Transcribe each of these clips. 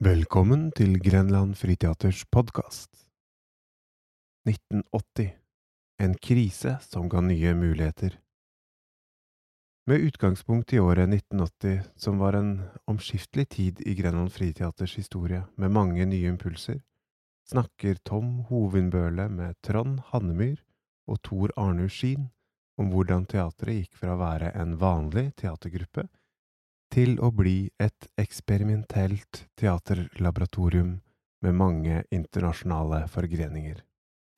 Velkommen til Grenland Friteaters podkast. 1980 En krise som ga nye muligheter. Med utgangspunkt i året 1980, som var en omskiftelig tid i Grenland Friteaters historie, med mange nye impulser, snakker Tom Hovinbøle med Trond Hannemyr og Tor Arnur Skien om hvordan teatret gikk fra å være en vanlig teatergruppe til å bli et eksperimentelt teaterlaboratorium med mange internasjonale forgreninger.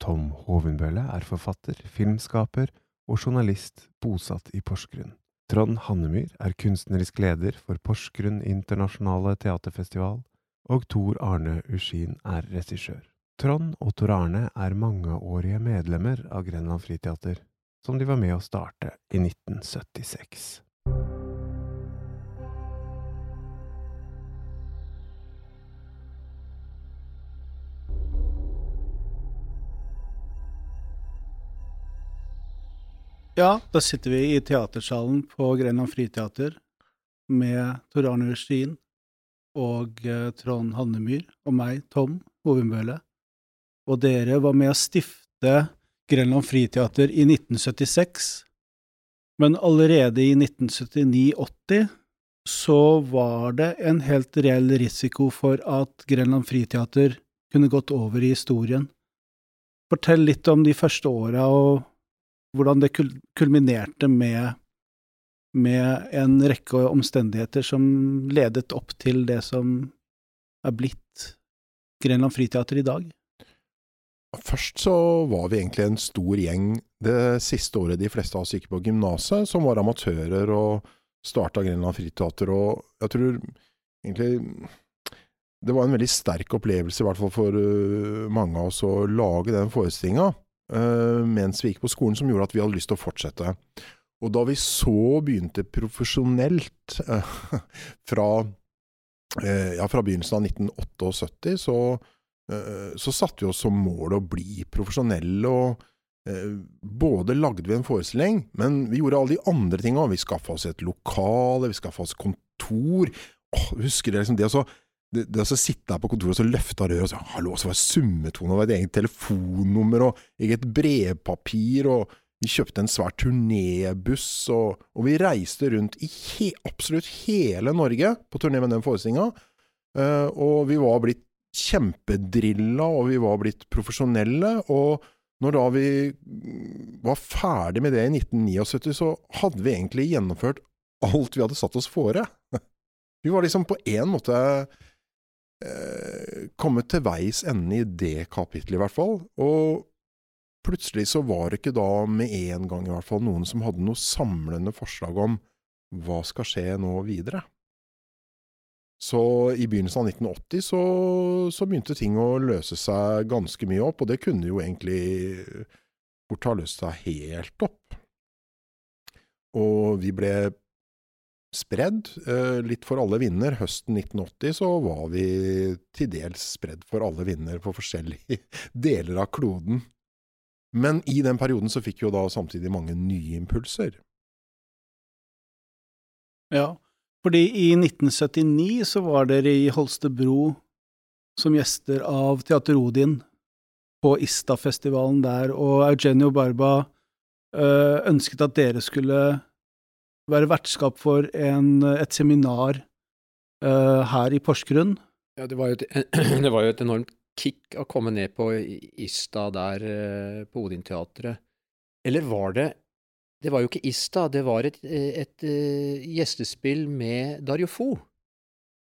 Tom Hovenbølle er forfatter, filmskaper og journalist bosatt i Porsgrunn. Trond Hannemyr er kunstnerisk leder for Porsgrunn internasjonale teaterfestival, og Tor Arne Uskin er regissør. Trond og Tor Arne er mangeårige medlemmer av Grenland Friteater, som de var med å starte i 1976. Ja, da sitter vi i teatersalen på Grenland Friteater med Tor Arne Westin og eh, Trond Hannemyr og meg, Tom Hovenbøle. Og dere var med å stifte Grenland Friteater i 1976, men allerede i 1979-80 så var det en helt reell risiko for at Grenland Friteater kunne gått over i historien. Fortell litt om de første åra og hvordan det kulminerte med, med en rekke omstendigheter som ledet opp til det som er blitt Grenland Friteater i dag? Først så var vi egentlig en stor gjeng det siste året. De fleste av oss gikk på gymnaset, som var amatører og starta Grenland Friteater, og jeg tror egentlig det var en veldig sterk opplevelse, i hvert fall for uh, mange av oss, å lage den forestillinga mens vi gikk på skolen, som gjorde at vi hadde lyst til å fortsette. Og da vi så begynte profesjonelt uh, fra, uh, ja, fra begynnelsen av 1978, så, så satte vi oss som mål å bli profesjonelle. og både lagde vi en forestilling, men vi gjorde alle de andre tinga. Vi skaffa oss et lokale, vi skaffa oss kontor. Åh, husker dere liksom det? Altså, det, det å sitte her på kontoret og løfte røret og si hallo, så var det summetone og et eget telefonnummer og eget brevpapir, og vi kjøpte en svær turnébuss, og, og, vi reiste rundt i he, absolutt hele Norge på turné med den forestillinga, uh, og vi var blitt kjempedrilla, og vi var blitt profesjonelle, og når da vi var ferdig med det i 1979, så hadde vi egentlig gjennomført alt vi hadde satt oss fore. Vi var liksom på en måte eh, kommet til veis ende i det kapitlet, i hvert fall. Og plutselig så var det ikke da med en gang i hvert fall noen som hadde noe samlende forslag om hva skal skje nå videre. Så i begynnelsen av 1980 så, så, begynte ting å løse seg ganske mye opp, og det kunne jo egentlig fort ha løst seg helt opp. Og vi ble spredd, eh, litt for alle vinder. Høsten 1980 så var vi til dels spredd for alle vinder på forskjellige deler av kloden. Men i den perioden så fikk vi jo da samtidig mange nye impulser. Ja, fordi i 1979 så var dere i Holstebro som gjester av Teater Odin på Ista-festivalen der, og Eugenio Barba øh, ønsket at dere skulle være vertskap for en, et seminar uh, her i Porsgrunn. Ja, det var, et, det var, jo et, enormt kick å komme ned på Ista der uh, på Odin-teatret. Eller var det Det var jo ikke Ista, det var et, et uh, gjestespill med Dario Fo.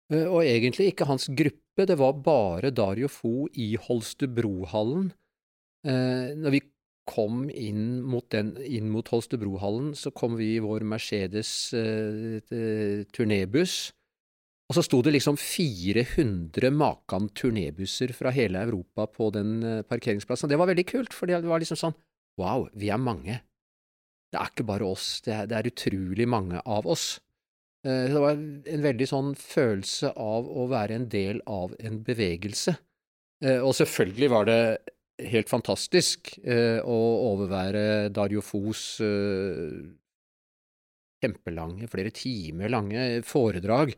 og egentlig ikke hans gruppe, det var bare Dario Fo i Holstebrohallen. når vi kom inn mot, mot Holstebrohallen, så kom vi i vår Mercedes eh, eh turnébuss. Og så sto det liksom 400 makan turnébusser fra hele Europa på den eh, parkeringsplassen. Det var veldig kult, for det var liksom sånn Wow, vi er mange. Det er ikke bare oss, det er, det er utrolig mange av oss. Eh, det var en veldig sånn følelse av å være en del av en bevegelse. Eh, og selvfølgelig var det helt fantastisk eh, å overvære Dario Fos eh, kjempelange, flere timer lange foredrag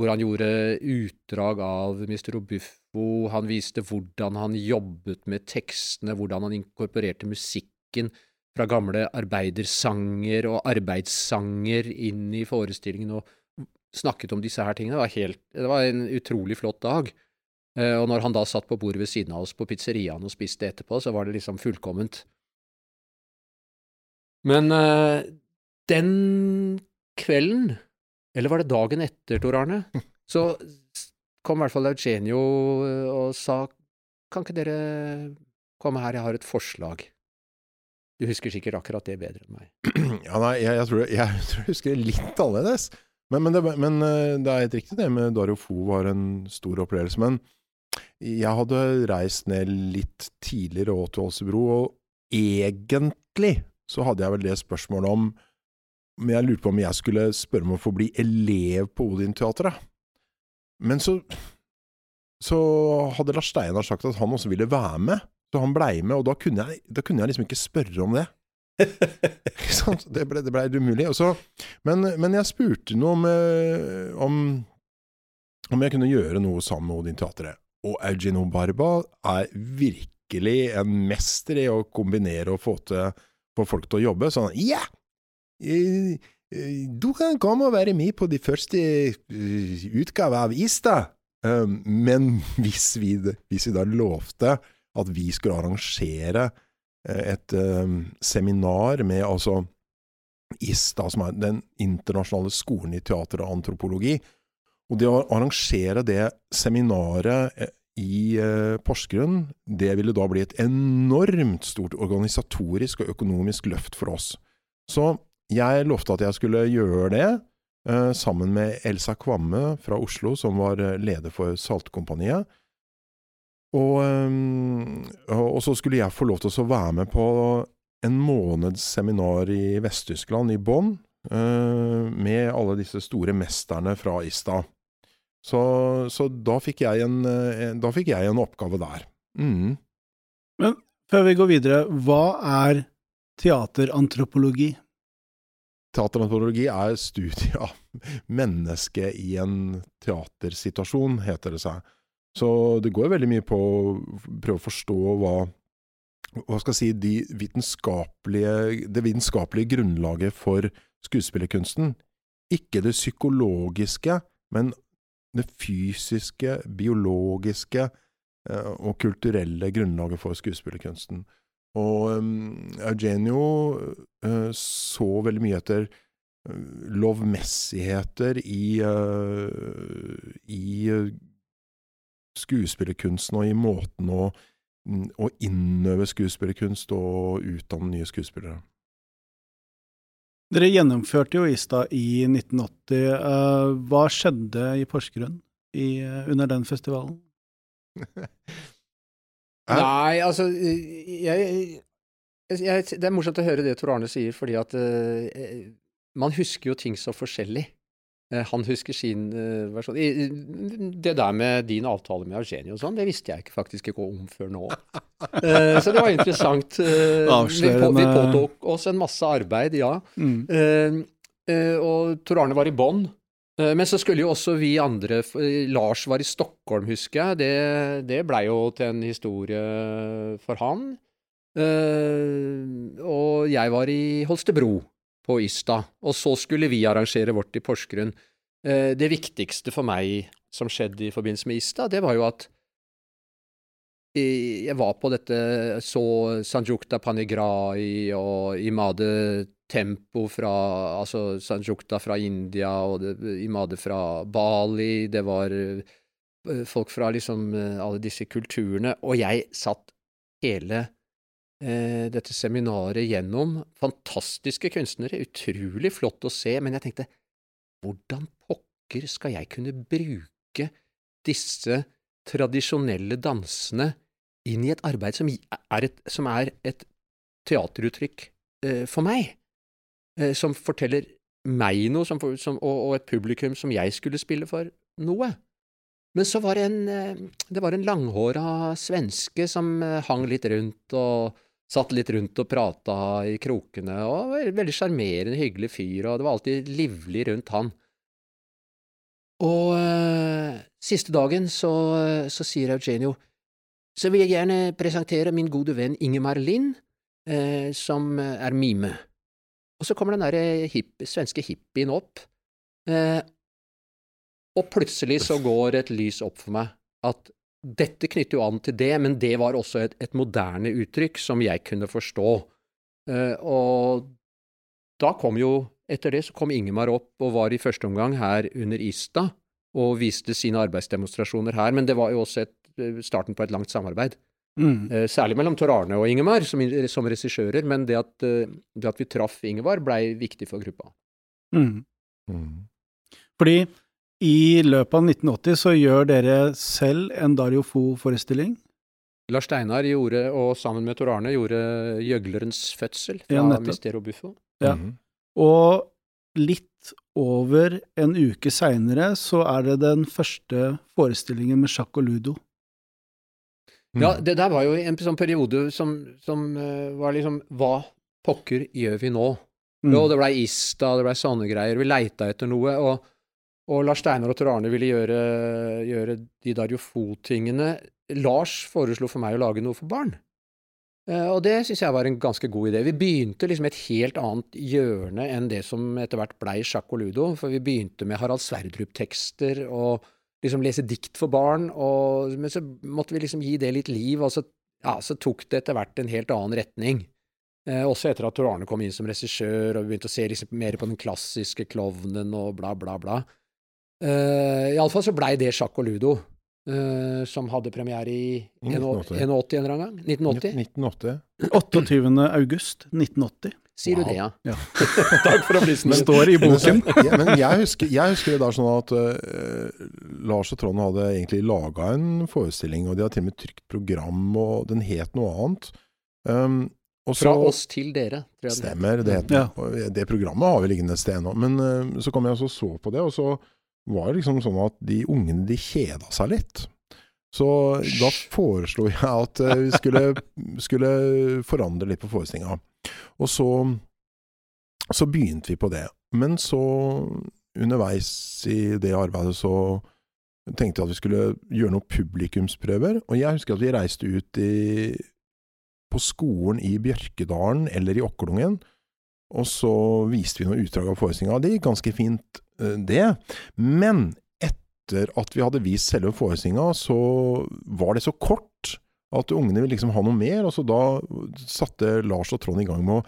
hvor han gjorde utdrag av Mr. Obuffo. Han viste hvordan han jobbet med tekstene, hvordan han inkorporerte musikken fra gamle arbeidersanger og arbeidssanger inn i forestillingen og snakket om disse her tingene. Det var, helt, det var en utrolig flott dag. Eh, og når han da satt på bordet ved siden av oss på pizzeriaen og spiste etterpå, så var det liksom fullkomment. Men uh, den kvelden, eller var det dagen etter, Tor Arne, så kom i hvert fall Eugenio eh, og sa kan ikke dere komme her, jeg har et forslag. Du husker sikkert akkurat det bedre enn meg. Ja, nei, jeg, jeg, tror, jeg, jeg, tror, jeg husker det litt annerledes. Men, men, det, men, det, er helt riktig det med Dario Fo var en stor opplevelse. Men jeg hadde reist ned litt tidligere òg til Ålsebro, og egentlig så hadde jeg vel det spørsmålet om Men jeg lurte på om jeg skulle spørre om å få bli elev på Odin-teatret. Men så, så hadde Lars Steinar sagt at han også ville være med. Så han blei med, og da kunne, jeg, da kunne jeg liksom ikke spørre om det. Det ble, ble umulig. Også, men, men, jeg spurte noe om, eh, om, om jeg kunne gjøre noe sammen med Odin Teatret. Og Eugenio Barba er virkelig en mester i å kombinere og få, til, få folk til å jobbe. Sånn ja! Yeah! Du kan komme og være med på de første utgave utgavene av Ista. Um, men hvis vi, hvis vi da lovte at vi skulle arrangere eh, et um, seminar med altså ISTA, som er den internasjonale skolen i teater og antropologi. Og det å arrangere det seminaret eh, i uh, Porsgrunn, det ville da bli et enormt stort organisatorisk og økonomisk løft for oss. Så jeg lovte at jeg skulle gjøre det, uh, sammen med Elsa Kvamme fra Oslo, som var leder for Saltkompaniet. Og, og, så skulle jeg få lov til å være med på en måneds seminar i Vest-Tyskland, i Bonn, eh, med alle disse store mesterne fra Ista. Så, så da, fikk en, eh, da, fikk jeg en, oppgave der. Mm. Men før vi går videre, hva er teaterantropologi? Teaterantropologi er studiet av mennesket i en teatersituasjon, heter det seg. Så det går veldig mye på å prøve å forstå hva hva skal jeg si, de vitenskapelige, det vitenskapelige grunnlaget for skuespillerkunsten. Ikke det psykologiske, men det fysiske, biologiske eh, og kulturelle grunnlaget for skuespillerkunsten. Og um, Eugenio uh, så veldig mye etter uh, lovmessigheter i, uh, i skuespillerkunsten og i måten å, um, å innøve skuespillerkunst og utdanne nye skuespillere. Dere gjennomførte jo ISTA i 1980. Eh, hva skjedde i Porsgrunn i, eh, under den festivalen? Nei, altså jeg, jeg, Det er morsomt å høre det Tor Arne sier, fordi at uh, man husker jo ting så forskjellig. Eh, han husker sin uh, versjon. Det der med din avtale med Eugenio og sånn, det visste jeg ikke, faktisk ikke om før nå. Uh, så det var interessant. Vi, på, vi, påtok oss en masse arbeid, ja. Mm. og Tor Arne var i Bonn. men så skulle jo også vi andre Lars var i Stockholm, husker jeg. Det, det blei jo til en historie for han. og jeg var i Holstebro på Ista, og så skulle vi arrangere vårt i Porsgrunn. Eh, det viktigste for meg som skjedde i forbindelse med Ista, det var jo at jeg var på dette, så Sanjukta Panigrai og Imade Tempo fra Altså Sanjukta fra India og det, Imade fra Bali. Det var eh, folk fra liksom eh, alle disse kulturene. Og jeg satt hele eh, dette seminaret gjennom. Fantastiske kunstnere, utrolig flott å se, men jeg tenkte hvordan pokker skal jeg kunne bruke disse tradisjonelle dansene inn i et arbeid som er et, som er et teateruttrykk eh, for meg, eh, som forteller meg noe, som, som, og, og, et publikum som jeg skulle spille for noe. Men så var det en, eh, det var en langhåra svenske som eh, hang litt rundt og Satt litt rundt og prata i krokene, og var veldig sjarmerende, hyggelig fyr, og det var alltid livlig rundt han. Og eh, siste dagen så, så sier Eugenio så vil jeg gjerne presentere min gode venn Ingemar Lind, eh, som er mime. Og så kommer den derre hip, svenske hippien opp, eh, og plutselig så går et lys opp for meg at dette knytter jo an til det, men det var også et, et moderne uttrykk som jeg kunne forstå. Og da kom jo, etter det så kom Ingemar opp og var i første omgang her under Ista og viste sine arbeidsdemonstrasjoner her, men det var jo også et, eh, starten på et langt samarbeid. Mm. Eh, særlig mellom Tor Arne og Ingemar som, som regissører, men det at, eh, det at vi traff Ingemar blei viktig for gruppa. Mm. Mm. Fordi i løpet av 1980 så gjør dere selv en Dario Fo-forestilling. Lars Steinar gjorde, og sammen med Tor Arne, gjorde Gjøglerens fødsel fra Ja, nettopp. Buffo. Ja. Mhm. Og litt over en uke seinere så er det den første forestillingen med sjakk og ludo. Ja, det der var jo en sånn periode som, som uh, var liksom Hva pokker gjør vi nå? Mm. Og det blei Ista, det blei sånne greier. Vi leita etter noe. Og, og Lars Steinar og Tor Arne ville gjøre, gjøre de Dario Fo-tingene. Lars foreslo for meg å lage noe for barn. Eh, og det syns jeg var en ganske god idé. Vi begynte liksom et helt annet hjørne enn det som etter hvert blei sjakk og ludo. For vi begynte med Harald Sverdrup-tekster og liksom lese dikt for barn. Og, men så måtte vi liksom gi det litt liv, og så, ja, så tok det etter hvert en helt annen retning. Eh, også etter at Tor Arne kom inn som regissør, og vi begynte å se liksom mer på den klassiske klovnen og bla, bla, bla. Eh, Iallfall så blei det sjakk og ludo, eh, som hadde premiere i 1980. 81 en eller annen gang. 1980. 1980. 28. august 1980. Sier Wow. du det, ja? Ja. Takk for Det opplysningen. står i boken. ja, men jeg, husker, jeg husker det der sånn at uh, Lars og Trond hadde egentlig laga en forestilling, og de hadde til og med trykt program, og den het noe annet. Um, og Fra oss til dere, tror jeg den. Stemmer, det heter Ja. Det programmet har vi liggende et sted ennå. Men uh, så kom jeg og så, så på det, og så var liksom sånn at de ungene de kjeda seg litt. Så da foreslo jeg at eh, vi skulle, skulle forandre litt på forestillinga. Og så, så begynte vi på det. Men så, underveis i det arbeidet, så tenkte jeg at vi skulle gjøre noen publikumsprøver. Og jeg husker at vi reiste ut i, på skolen i Bjørkedalen eller i Okkelungen. Og så viste vi noen utdrag av forestillinga. Det gikk ganske fint, eh, det. Men etter at vi hadde vist selve forestillinga, så var det så kort at ungene ville liksom ha noe mer. Og så da satte Lars og Trond i gang med å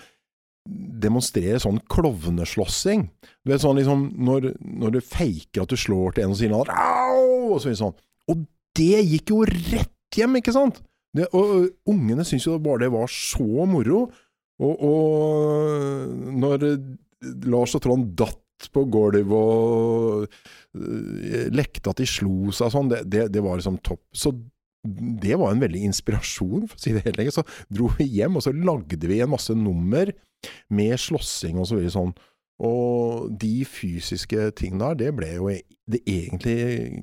demonstrere sånn klovneslåssing. Du vet sånn liksom når, når du faker at du slår til en og sier noe au, og så sånn. Og det gikk jo rett hjem, ikke sant? Det, og og ungene syntes jo bare det var så moro. Og, og når Lars og Trond datt på gulvet og øh, lekte at de slo seg sånn, det, det, det var liksom topp. Så det var en veldig inspirasjon, for å si det helt enkelt. Så dro vi hjem, og så lagde vi en masse nummer med slåssing og så videre sånn. Og de fysiske tingene der, det ble jo det egentlige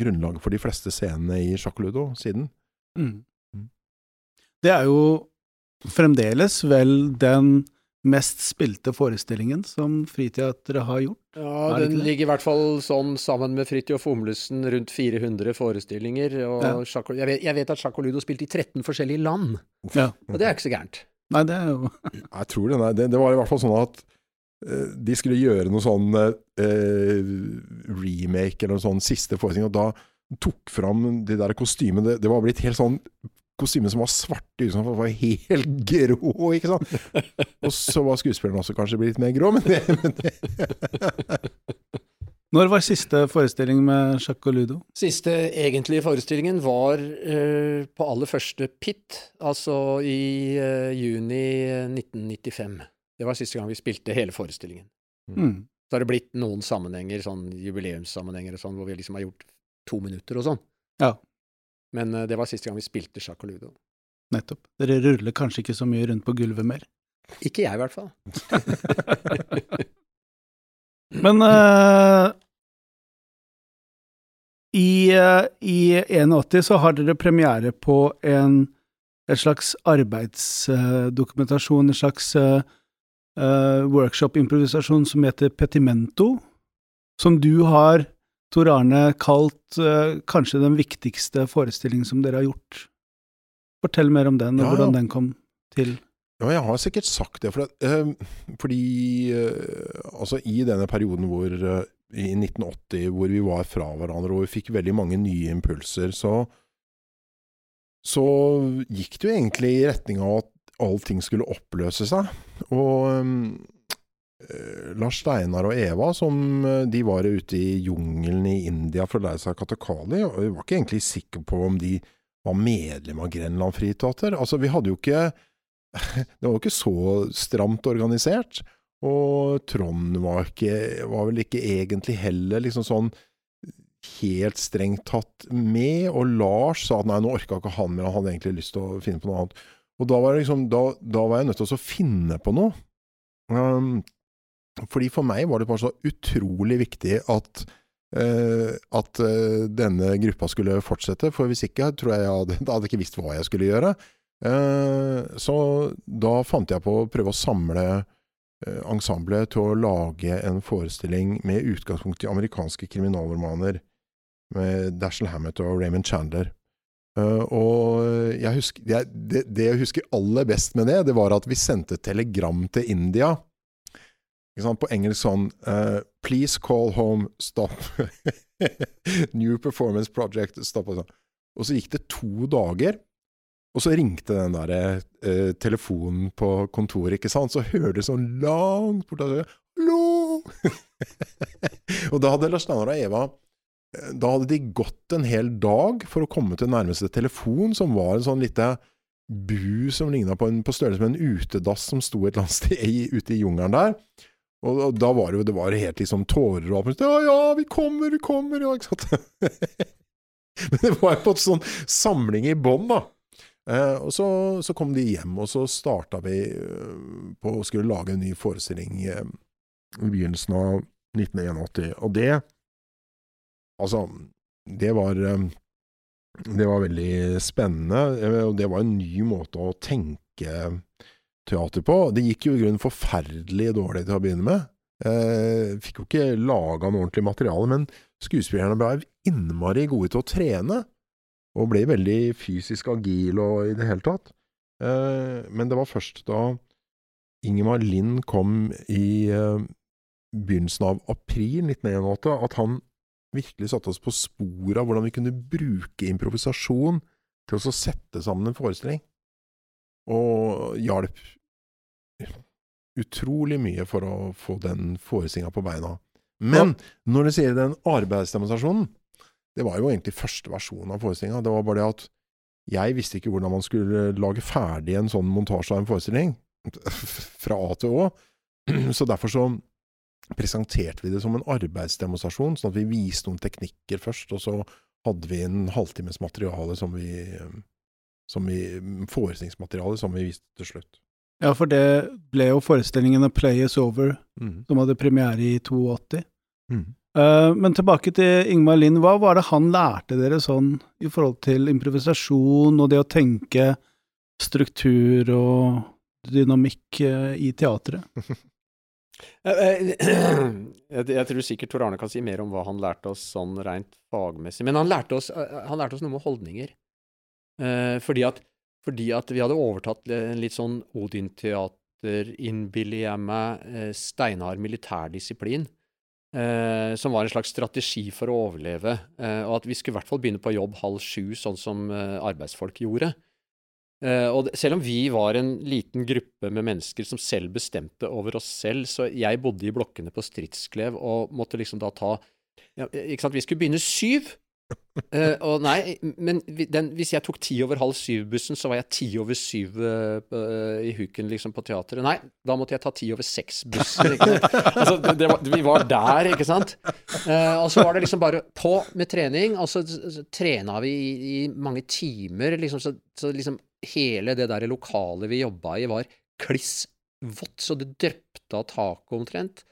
grunnlaget for de fleste scenene i Sjakk og Ludo siden. Mm. Mm. Det er jo fremdeles vel den mest spilte forestillingen som Friteatret har gjort. Ja, den det? ligger i hvert fall sånn sammen med Fridtjof Humlesen rundt 400 forestillinger. Og Ja. sjakk og, jeg, vet, jeg vet at sjakk og ludo spilte i 13 forskjellige land, Ja. og det er ikke så gærent. Nei, det er jo Jeg tror det, nei, det, det var i hvert fall sånn at uh, de skulle gjøre noe sånn uh, remake eller noe sånn siste forestilling, og da tok fram de der kostymene. Det, det var blitt helt sånn kostyme som var svarte ut som var helt grå, ikke sant. Og så var skuespilleren også kanskje blitt mer grå, men det, men det Når var siste forestilling med sjakk og ludo? Siste egentlige forestillingen var uh, på aller første Pit, altså i uh, juni 1995. Det var siste gang vi spilte hele forestillingen. Mm. Så har det blitt noen sammenhenger, sånn jubileumssammenhenger og sånn, hvor vi liksom har gjort to minutter og sånn. Ja. Men eh, det var siste gang vi spilte sjakk og ludo. Nettopp. Dere ruller kanskje ikke så mye rundt på gulvet mer. Ikke jeg, i hvert fall. Men uh, i, uh, I 81 så har dere premiere på en, et slags arbeidsdokumentasjon, en slags uh, workshop-improvisasjon som heter Petimento, som du har Tor Arne kalt uh, kanskje den viktigste forestillingen som dere har gjort. Fortell mer om den, og Ja, hvordan den kom til. Ja, jeg har sikkert sagt det, for at, uh, fordi uh, altså i denne perioden hvor i 1980 hvor vi var fra hverandre og vi fikk veldig mange nye impulser, så så gikk det jo egentlig i retning av at allting skulle oppløse seg. Og eh, Lars Steinar og Eva, som eh, de var ute i jungelen i India for å lære seg katakali, og vi var ikke egentlig sikre på om de var medlem av Grenland Friteater. Altså, vi hadde jo ikke det var jo ikke så stramt organisert. Og Trond var, ikke, var vel ikke egentlig heller liksom sånn helt strengt tatt med. Og Lars sa at nei, nå orka ikke han mer, han hadde egentlig lyst til å finne på noe annet. Og da var, liksom, da, da var jeg nødt til å finne på noe. Um, fordi for meg var det bare så utrolig viktig at uh, at uh, denne gruppa skulle fortsette, for hvis ikke tror jeg jeg hadde, da hadde jeg ikke visst hva jeg skulle gjøre. Uh, så da fant jeg på å prøve å samle uh, ensemblet til å lage en forestilling med utgangspunkt i amerikanske kriminalromaner med Dashiell Hammett og Raymond Chandler. Uh, og jeg husker, jeg, det, det jeg husker aller best med det, det var at vi sendte telegram til India. På engelsk sånn uh, Please call home, stop. New performance project, stop. Og, sånn. og så gikk det to dager, og så ringte den der uh, telefonen på kontoret, ikke sant. Så hørte det sånn langt borte Hallo! og da hadde Lars Steinar og Eva eh, Da hadde de gått en hel dag for å komme til nærmeste telefon, som var en sånn lite bu som ligna på, på størrelse med en utedass som sto et eller annet sted ute i jungelen der. Og, og da var det jo det var helt liksom tårer og alt mulig. Ja, ja, vi kommer, vi kommer, ja, ikke sant. Men det var jo på en sånn samling i bånn, da. Eh, og så, så kom de hjem, og så starta vi eh, på å skulle lage en ny forestilling eh, i begynnelsen av 1981. Og det Altså, det var Det var veldig spennende, og det var en ny måte å tenke teater på. Det gikk jo i grunnen forferdelig dårlig til å begynne med. Eh, fikk jo ikke laga noe ordentlig materiale, men skuespillerne ble innmari gode til å trene. Og ble veldig fysisk agile og i det hele tatt. Eh, men det var først da Ingemar Lind kom i eh, begynnelsen av april 1981 at han virkelig satte oss på sporet av hvordan vi kunne bruke improvisasjon til å sette sammen en forestilling. Og hjalp utrolig mye for å få den forestillinga på beina. Men når du sier den arbeidsdemonstrasjonen, det var jo egentlig første versjon av forestillinga. Det var bare det at jeg visste ikke hvordan man skulle lage ferdig en sånn montasje av en forestilling. Fra A til Å. Så derfor så presenterte vi det som en arbeidsdemonstrasjon, sånn at vi viste noen teknikker først, og så hadde vi en halvtimes materiale som vi, som vi forestillingsmateriale som vi viste til slutt. Ja, for det ble jo forestillingen av Play Is Over, som hadde premiere i 82. Mm. Uh, men tilbake til Ingmar Lind. Hva var det han lærte dere sånn i forhold til improvisasjon og det å tenke struktur og dynamikk uh, i teatret? Jeg, jeg tror sikkert Tor Arne kan si mer om hva han lærte oss sånn rent fagmessig. Men han lærte oss, eh, han lærte oss noe med holdninger. Uh, fordi, at, fordi at vi hadde overtatt en litt sånn Odin-teater, innbiller jeg meg, eh, steinhard militærdisiplin. Eh, som var en slags strategi for å overleve. Eh, og at vi skulle i hvert fall begynne på jobb halv sju, sånn som arbeidsfolk gjorde. Og selv om vi var en liten gruppe med mennesker som selv bestemte over oss selv, så jeg bodde i blokkene på Stridsklev og måtte liksom da ta ja, Ikke sant, vi skulle begynne syv. Eh, og nei, men den, hvis jeg tok ti over halv syv-bussen, så var jeg ti over syv uh, i huken liksom på teateret. Nei, da måtte jeg ta ti over seks-bussen. Altså, vi var der, ikke sant. Uh, og så var det liksom bare på med trening, og så, så trena vi i, i mange timer, liksom, så, så liksom hele det der lokalet vi jobba i, var kliss vått, så det drypte av taket omtrent.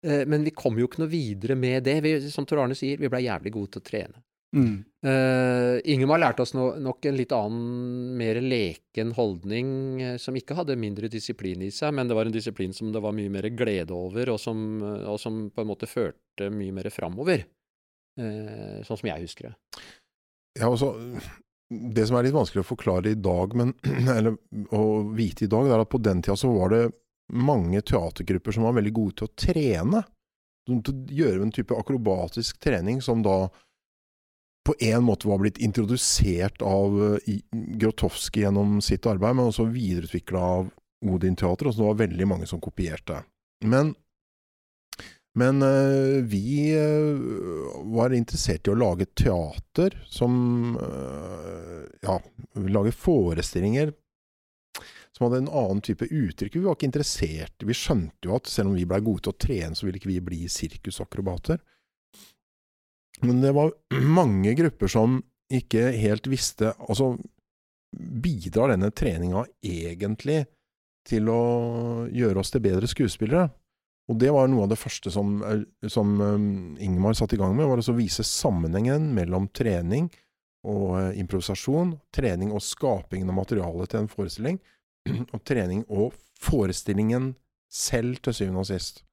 Men vi kom jo ikke noe videre med det. Vi, som Tor Arne sier, vi blei jævlig gode til å trene. Mm. Uh, Ingemar lærte oss no, nok en litt annen, mer leken holdning, eh, som ikke hadde mindre disiplin i seg, men det var en disiplin som det var mye mer glede over, og som, og som på en måte førte mye mer framover. Uh, sånn som jeg husker det. Ja, altså, det som er litt vanskelig å forklare i dag, men, eller å vite i dag, er at på den tida så var det mange teatergrupper som var veldig gode til å trene. Til å gjøre en type akrobatisk trening som da på en måte var blitt introdusert av eh, Grotowski gjennom sitt arbeid, men også videreutvikla av Odin Teater, så det var veldig mange som kopierte. Men men øh, vi øh, var interessert i å lage teater som Ja, lage forestillinger som hadde en annen type uttrykk. Vi var ikke interessert Vi skjønte jo at selv om vi blei gode til å trene, så ville ikke vi bli sirkusakrobater. Men det var mange grupper som ikke helt visste Altså, bidrar denne treninga egentlig til å gjøre oss til bedre skuespillere? Og det var noe av det første som, eh, som um, Ingmar satte i gang med, var å vise sammenhengen mellom trening og uh, improvisasjon, trening og skapingen av materialet til en forestilling, og trening og forestillingen selv, til syvende og sist.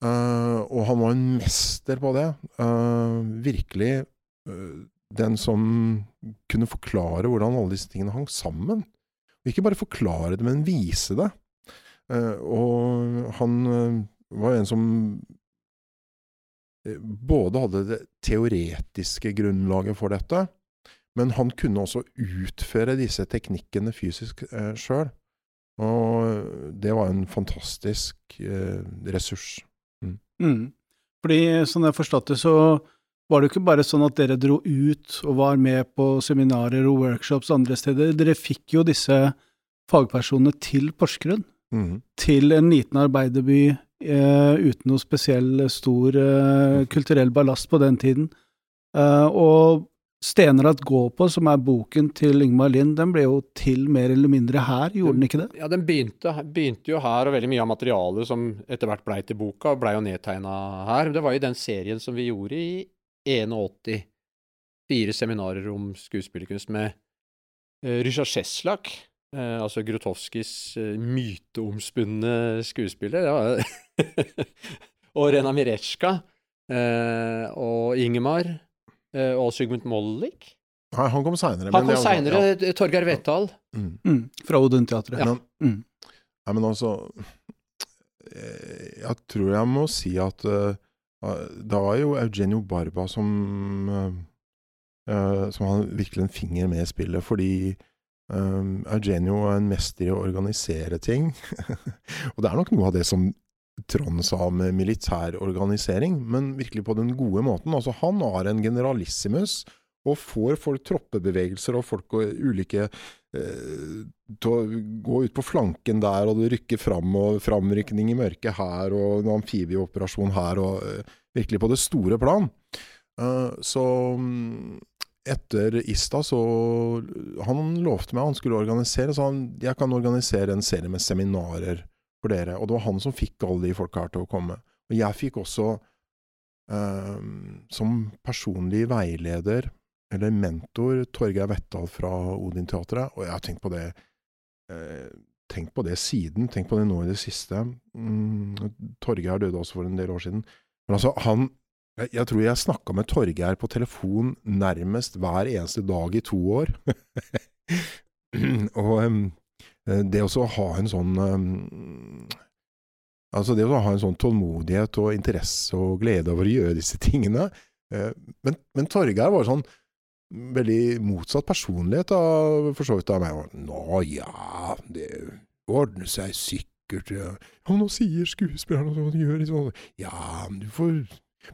Uh, og han var en mester på det. Uh, virkelig den som kunne forklare hvordan alle disse tingene hang sammen. Og ikke bare forklare det, men vise det. Og han var en som både hadde det teoretiske grunnlaget for dette, men han kunne også utføre disse teknikkene fysisk eh, sjøl. Og det var en fantastisk ressurs. Mm. Fordi, sånn jeg forstod forstått det, så var det jo ikke bare sånn at dere dro ut og var med på seminarer og workshops andre steder. Dere fikk jo disse fagpersonene til Porsgrunn. Mm. Til en liten arbeiderby eh, uten noe spesiell stor eh, kulturell ballast på den tiden. Eh, og Stenerad gå på, som er boken til Ingmar Lind, den ble jo til mer eller mindre her, gjorde den ikke det? Ja, den begynte, begynte jo her, og veldig mye av materialet som etter hvert blei til boka, blei jo nedtegna her. Det var jo den serien som vi gjorde i 81. Fire seminarer om skuespillerkunst med uh, Ryszard Szeslak, uh, altså Grotowskis uh, myteomspunne skuespiller. Ja. og Rena Miretsjka. uh, og Ingemar. Eh, og Sigmund Mollik. Nei, han kom seinere. Han kom seinere. Ja. Torgeir Vettal. Mm. Mm. Fra Odun Teatret Ja. Mm. nei, men altså Jeg tror jeg må si at uh, det var jo Eugenio Barba som uh, Som hadde virkelig en finger med i spillet, fordi Um, Eugenio er en mester i å organisere ting. og det er nok noe av det som militær organisering, men virkelig på den gode måten. Altså, han har en generalissimus og får folk troppebevegelser og folk og ulike eh, å gå ut på flanken der, og det rykker fram, og framrykning i mørket her, og en amfibieoperasjon her, og eh, virkelig på det store plan. Uh, så um, etter Ista så Han lovte meg han skulle organisere, så han jeg kan organisere en serie med seminarer for dere. Og det var han som fikk alle de folka her til å komme. Og jeg fikk også, eh, som personlig veileder, eller mentor, Torgeir Vettal fra Odin-teatret. Og jeg har tenkt på det eh, tenkt på det siden, tenkt på det nå i det siste. Mm, Torgeir døde også for en del år siden. Men altså, han jeg, jeg tror jeg snakka med Torgeir på telefon nærmest hver eneste dag i to år. og um, det å ha en sånn um, Altså det å ha en sånn tålmodighet og interesse og glede over å gjøre disse tingene. Uh, men, men Torgeir var sånn veldig motsatt personlighet av, for så vidt av meg. Nå ja, det ordner seg sikkert. Ja, nå sier skuespilleren og sånn, gjør liksom Ja, du får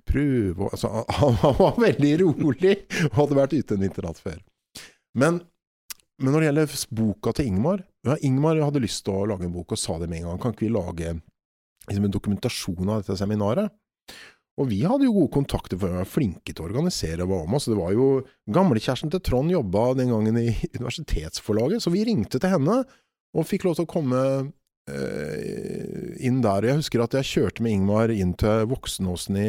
prøve altså, han, var veldig rolig og hadde vært ute en vinternatt før. Men, men, når det gjelder boka til Ingmar ja, Ingmar hadde lyst til å lage en bok og sa det med en gang. Kan ikke vi lage liksom, en dokumentasjon av dette seminaret? Og vi hadde jo gode kontakter, for vi var flinke til å organisere og hva om oss. Det var jo Gamlekjæresten til Trond jobba den gangen i universitetsforlaget, så vi ringte til henne og fikk lov til å komme Eh, inn der. Jeg husker at jeg kjørte med Ingmar inn til Voksenåsen i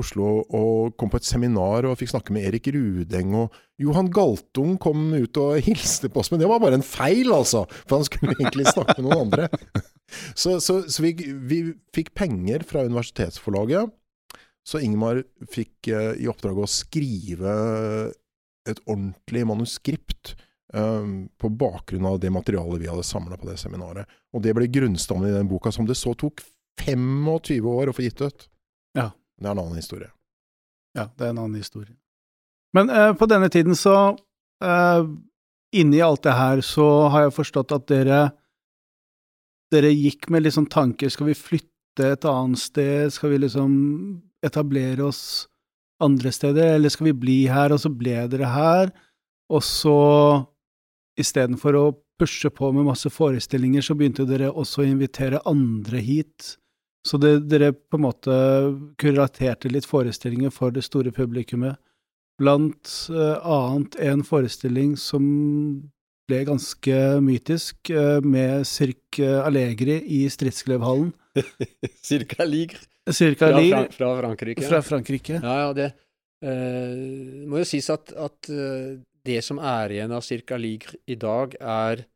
Oslo og kom på et seminar og fikk snakke med Erik Rudeng. og Johan Galtung kom ut og hilste på oss, men det var bare en feil, altså! For han skulle egentlig snakke med noen andre. Så, så, så vi, vi, fikk penger fra universitetsforlaget. Så Ingmar fikk eh, i oppdrag å skrive et ordentlig manuskript eh, på bakgrunn av det materialet vi hadde samla på det seminaret. Og det ble grunnstammen i den boka, som det så tok 25 år å få gitt ut. Ja. Det er en annen historie. Ja, det er en annen historie. Men eh, på denne tiden så eh, Inni alt det her så har jeg forstått at dere dere gikk med liksom tanker Skal vi flytte et annet sted? Skal vi liksom etablere oss andre steder, eller skal vi bli her? Og så ble dere her, og så istedenfor å pushe på med masse forestillinger, så begynte dere også å invitere andre hit. Så det, dere på en måte kuraterte litt forestillinger for det store publikummet. Blant uh, annet en forestilling som ble ganske mytisk, uh, med Cirque Allegri i Stridsklevhallen. Cirque Allegri. Cirque Fra, Allegri Fran fra Frankrike. fra Frankrike. Ja, ja, det eh, må jo sies at, at eh, det som er igjen av Cirque Allegri i dag, er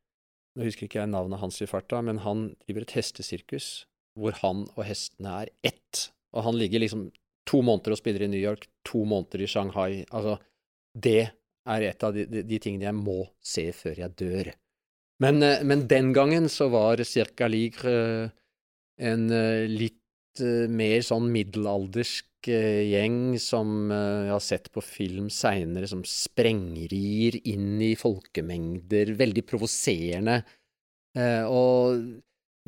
Nå husker ikke jeg navnet hans i farta, men han driver et hestesirkus hvor han og hestene er ett. Og han ligger liksom to måneder og spiller i New York, to måneder i Shanghai. Altså, det er et av de, de, de tingene jeg må se før jeg dør. Men, eh, men den gangen så var Circa Ligre eh, en eh, litt mer sånn middelaldersk gjeng som jeg har sett på film seinere, som sprengrir inn i folkemengder, veldig provoserende. Og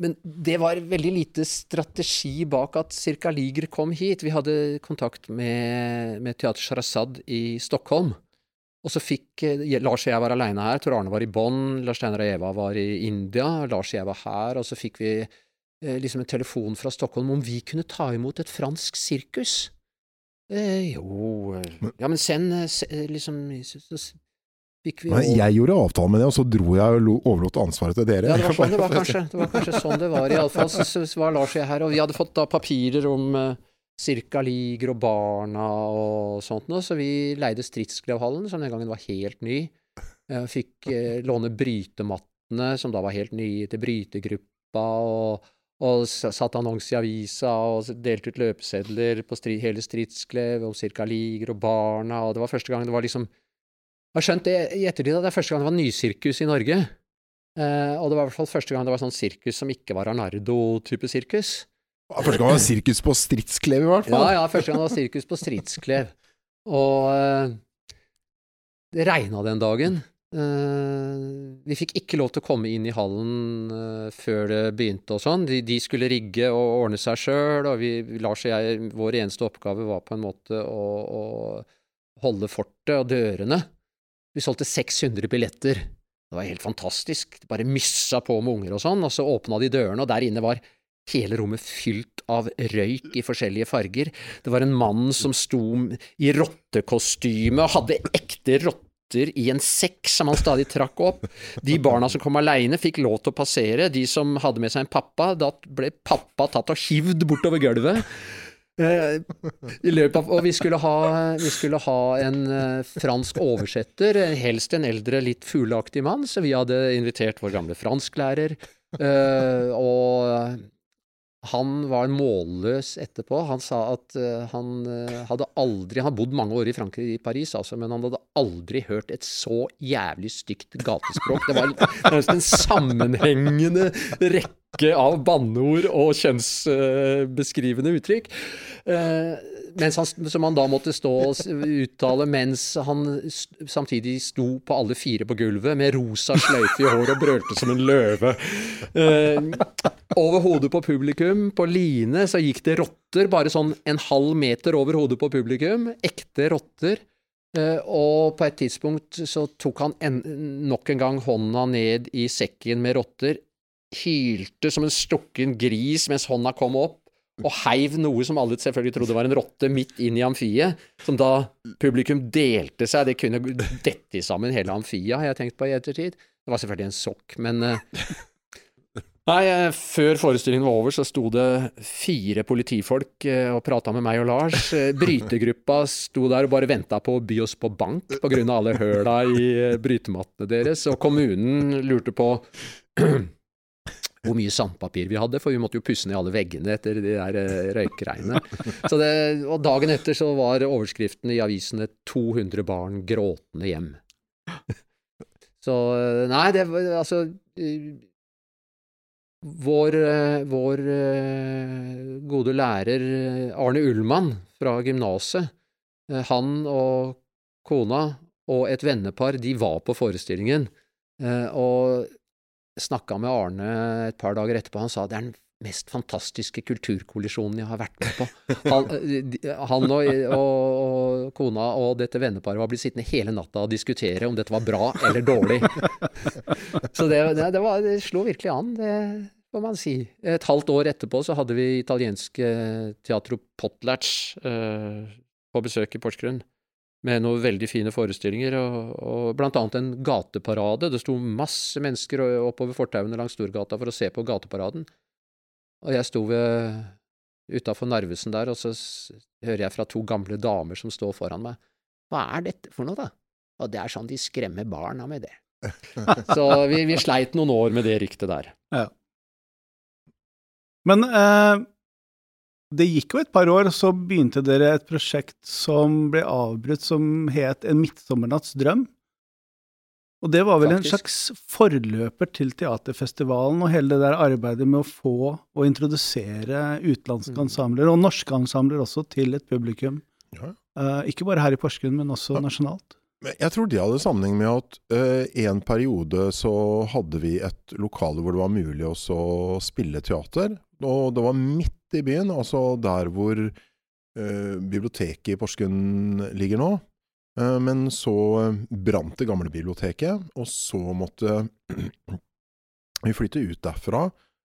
men det var veldig lite strategi bak at Cirka Liger kom hit. Vi hadde kontakt med, med Teater Sharazad i Stockholm. Og så fikk eh, Lars og jeg var aleine her. Tor Arne var i Bonn. Lars Steinar og Eva var i India. Lars og jeg var her. Og så fikk vi eh, liksom en telefon fra Stockholm om vi kunne ta imot et fransk sirkus. Eh, jo eh, Ja, men send eh, liksom så, så fikk vi Men jeg gjorde avtale med det, og så dro jeg og lo- overlot ansvaret til dere. ja, det var sånn det var kanskje. Det var kanskje sånn det var. Iallfall så, var Lars og jeg her, og vi hadde fått da papirer om uh, Cirka Liger og Barna og sånt noe, så vi leide Stridsklevhallen, som den gangen var helt ny. Eh, fikk eh, låne brytemattene, som da var helt nye, til brytegruppa, og, og satt annonse i avisa og delte ut løpesedler på stri, hele Stridsklev om Cirka Liger og Barna, og det var første gang det var liksom Jeg har skjønt det i ettertid at det er første gang det var nysirkus i Norge. Eh, og det var i hvert fall første gang det var sånn sirkus som ikke var Arnardo-type sirkus. Første gang det var sirkus på Stridsklev, i hvert fall. Ja, ja, første gang det var sirkus på Stridsklev. Og eh, det regna den dagen. Eh, vi fikk ikke lov til å komme inn i hallen eh, før det begynte og sånn. De, de skulle rigge og ordne seg sjøl, og vi, Lars og jeg, vår eneste oppgave var på en måte å, å holde fortet og dørene. Vi solgte 600 billetter. Det var helt fantastisk. Det bare myssa på med unger og sånn, og så åpna de dørene, og der inne var hele rommet fylt av røyk i forskjellige farger. Det var en mann som sto i rottekostyme og hadde ekte rotter i en sekk som han stadig trakk opp. De barna som kom aleine, fikk lov til å passere. De som hadde med seg en pappa, da ble pappa tatt og hivd bortover gulvet. Eh, i løpet av, og vi skulle ha, vi skulle ha en eh, fransk oversetter, eh, helst en eldre, litt fugleaktig mann, så vi hadde invitert vår gamle fransklærer. og han var målløs etterpå. Han sa at uh, han uh, hadde aldri Han bodd mange år i Frankrike, i Paris, altså, men han hadde aldri hørt et så jævlig stygt gatespråk. Det var nærmest en sammenhengende rekke av banneord og kjønnsbeskrivende uttrykk. Eh, han, som han da måtte stå og uttale mens han samtidig sto på alle fire på gulvet med rosa sløyfe i håret og brølte som en løve. Eh, over hodet på publikum, på line, så gikk det rotter bare sånn en halv meter over hodet på publikum. Ekte rotter. Uh, og på et tidspunkt så tok han en, nok en gang hånda ned i sekken med rotter, hylte som en stukken gris mens hånda kom opp, og heiv noe som alle selvfølgelig trodde var en rotte, midt inn i amfiet, som da publikum delte seg. Det kunne dette sammen hele amfiet, har jeg tenkt på i ettertid. Det var selvfølgelig en sokk, men eh, Nei, eh, før forestillingen var over, så sto det fire politifolk eh, og prata med meg og Lars. Brytegruppa sto der og bare venta på å by oss på bank av alle høla i brytemattene deres, og kommunen lurte på hvor mye sandpapir vi hadde, for vi måtte jo pusse ned alle veggene etter de der eh, røykgreiene. Så det, og dagen etter så var overskriften i avisene 200 barn gråtende hjem. Så eh, Nei, det var altså eh, Vår, vår gode lærer Arne Ullmann fra gymnaset, han og kona og et vennepar, de var på forestillingen. Og snakka med Arne et par dager etterpå. Han sa det er den mest fantastiske kulturkollisjonen jeg har vært med på. Han, eh, han og, og, og kona og dette venneparet var blitt sittende hele natta og diskutere om dette var bra eller dårlig. Så det, det, var, det slo virkelig an, det får man si. Et halvt år etterpå så hadde vi italienske Teatro Potlatch eh, på besøk i Porsgrunn med noen veldig fine forestillinger, og, og annet en gateparade. Det sto masse mennesker oppover fortauene langs Storgata for å se på gateparaden. Og jeg sto utafor Narvesen der, og så hører jeg fra to gamle damer som står foran meg. Hva er dette for noe, da? Og det er sånn de skremmer barna med det. Så vi, vi sleit noen år med det ryktet der. Ja. Men eh, det gikk jo et par år, så begynte dere et prosjekt som ble avbrutt, som het En midtsommernatts drøm. Og det var vel en slags forløper til teaterfestivalen og hele det der arbeidet med å få og introdusere utenlandske Mm. ensembler, og norske ensembler også, til et publikum. Ja. Uh, ikke bare her i Porsgrunn, men også Ja. nasjonalt. Jeg tror det hadde sammenheng med at uh, en periode så hadde vi et lokale hvor det var mulig også å spille teater. Og det var midt i byen, altså der hvor eh, biblioteket i Porsgrunn ligger nå. Eh, men så eh, brant det gamle biblioteket, og så måtte vi flytte ut derfra.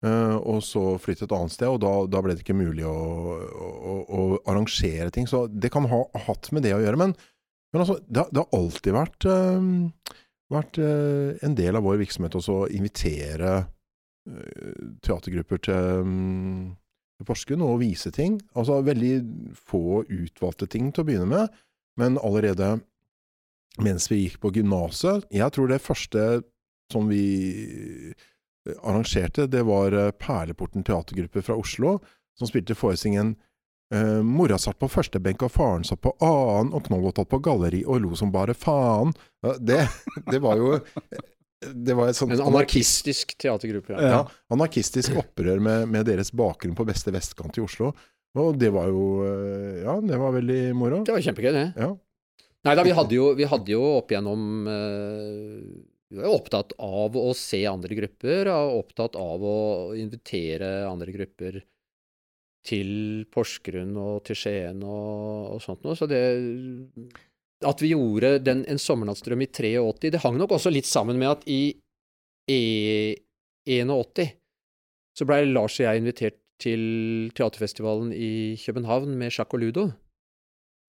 eh, og så flytte et annet sted, og da, da ble det ikke mulig å, å, å arrangere ting. Så det kan ha hatt med det å gjøre. Men men altså, det, det har alltid vært, eh, vært eh, en del av vår virksomhet også å invitere teatergrupper til, mm, Porsgrunn og vise ting. Altså veldig få utvalgte ting til å begynne med, men allerede mens vi gikk på gymnaset Jeg tror det første som vi eh, arrangerte, det var eh, Perleporten teatergruppe fra Oslo, som spilte forestillingen Uh, mora satt på første benk, og faren satt på annen, og Knoll tatt på galleri og lo som bare faen. Det, det var jo Det var et sånt En anarkistisk teatergruppe. Ja. ja, anarkistisk opprør med, med deres bakgrunn på beste vestkant i Oslo. Og det var jo eh, Ja, det var veldig moro. Det var kjempegøy, det. Ja. Nei da, vi hadde jo, vi hadde jo opp igjennom uh, Vi var jo opptatt av å se andre grupper, og opptatt av å invitere andre grupper til Porsgrunn og til Skien og, og sånt noe. Så det At vi gjorde den, En sommernattsdrøm i 83, det hang nok også litt sammen med at i E81 så blei Lars og jeg invitert til teaterfestivalen i København med Sjakk og Ludo.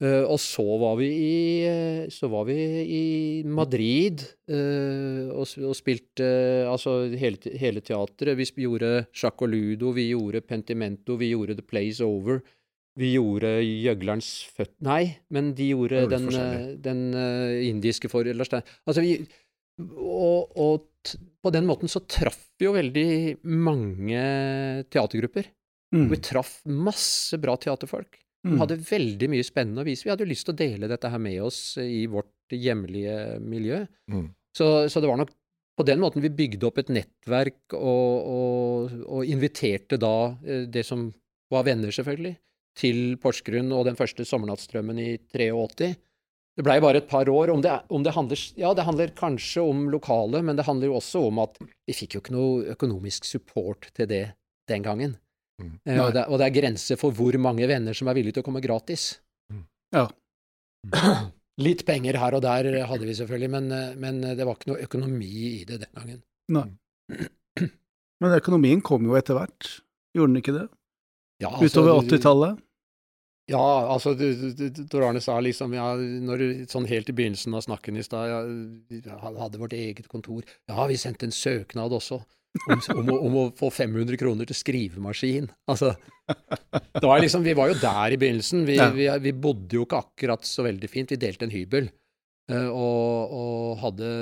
Uh, og så var vi i, eh, var vi i Madrid uh, og, og spilte uh, altså hele, hele teatret. Vi gjorde sjakk og Ludo, vi gjorde Pentimento, vi gjorde The Plays Over. Vi gjorde Gjøglerens født... Nei, men de gjorde den, eh, den eh, indiske for Lars. Altså vi og, og på den måten så traff vi jo veldig mange teatergrupper. Mm. Vi traff masse bra teaterfolk. Mm. Vi hadde veldig mye spennende å vise. Vi hadde jo lyst til å dele dette her med oss i vårt hjemlige miljø. Mm. Så, så det var nok på den måten vi bygde opp et nettverk og, og, og inviterte da eh, det som var venner, selvfølgelig, til Porsgrunn og den første sommernattstrømmen i 83. Det blei bare et par år. Om det, om det handler Ja, det handler kanskje om lokale, men det handler jo også om at vi fikk jo ikke noe økonomisk support til det den gangen. Mm. Eh, og, det, og det er grenser for hvor mange venner som er villige til å komme gratis. Mm. Ja. Litt penger her og der hadde vi selvfølgelig, men, eh, men det var ikke noe økonomi i det den gangen. Nei. Men økonomien kom jo etter hvert, gjorde den ikke det? Ja, altså, Utover 80-tallet? Ja, altså, Tor Arne sa liksom ja, når sånn helt i begynnelsen av snakken i stad, ja, vi hadde vårt eget kontor. Ja, vi sendte en søknad også om, om, å, om å få 500 kroner til skrivemaskin. Altså, var liksom, vi var jo der i begynnelsen. Vi, Ja. vi, vi bodde jo ikke akkurat så veldig fint. Vi delte en hybel. eh, Og, og hadde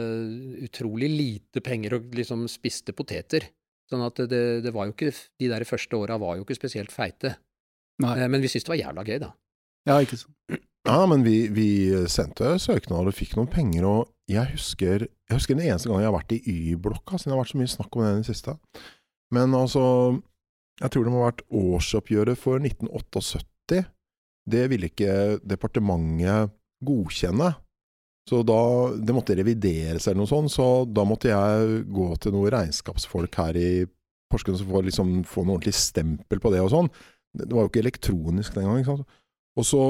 utrolig lite penger og liksom spiste poteter. Sånn at det, det var jo ikke De der første åra var jo ikke spesielt feite. Nei. Eh, Men vi syntes det var jævla gøy, da. Ja, ikke sant. Ja, men vi, vi sendte søknad og fikk noen penger, og jeg husker, jeg husker den eneste gangen jeg har vært i Y-blokka, siden det har vært så mye snakk om den i det siste. Men altså, jeg tror det må ha vært årsoppgjøret for 1978. Det ville ikke departementet godkjenne. Så da, det måtte revideres eller noe sånt, så da måtte jeg gå til noen regnskapsfolk her i Porsgrunn som får liksom få noe ordentlig stempel på det og sånn. Det var jo ikke elektronisk den gangen. Og så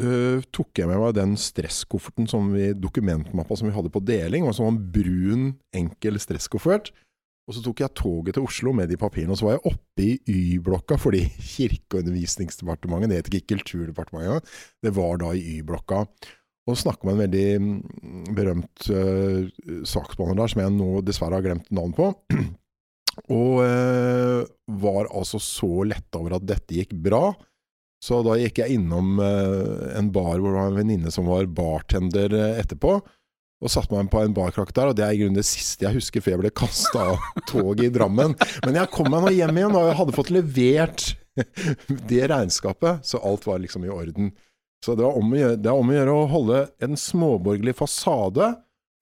øh, tok jeg med meg den stresskofferten som vi, dokumentmappa som vi hadde på deling, var sånn brun, enkel stresskoffert. Og så tok jeg toget til Oslo med de papirene, og så var jeg oppe i Y-blokka, fordi Kirke- og undervisningsdepartementet, det het ikke Kulturdepartementet engang, det var da i Y-blokka. Og snakke med en veldig mm, berømt uh, saksbehandler der, som jeg nå dessverre har glemt navnet på. Og uh, var altså så letta over at dette gikk bra. Så da gikk jeg innom uh, en bar hvor det var en venninne som var bartender etterpå og satte meg på en barkrakk der, og det er i grunnen det siste jeg husker før jeg ble kasta av toget i Drammen. Men jeg kom meg nå hjem igjen, og jeg hadde fått levert det regnskapet, så alt var liksom i orden. Så det, er, gjøre, det er om å gjøre å holde en småborgerlig fasade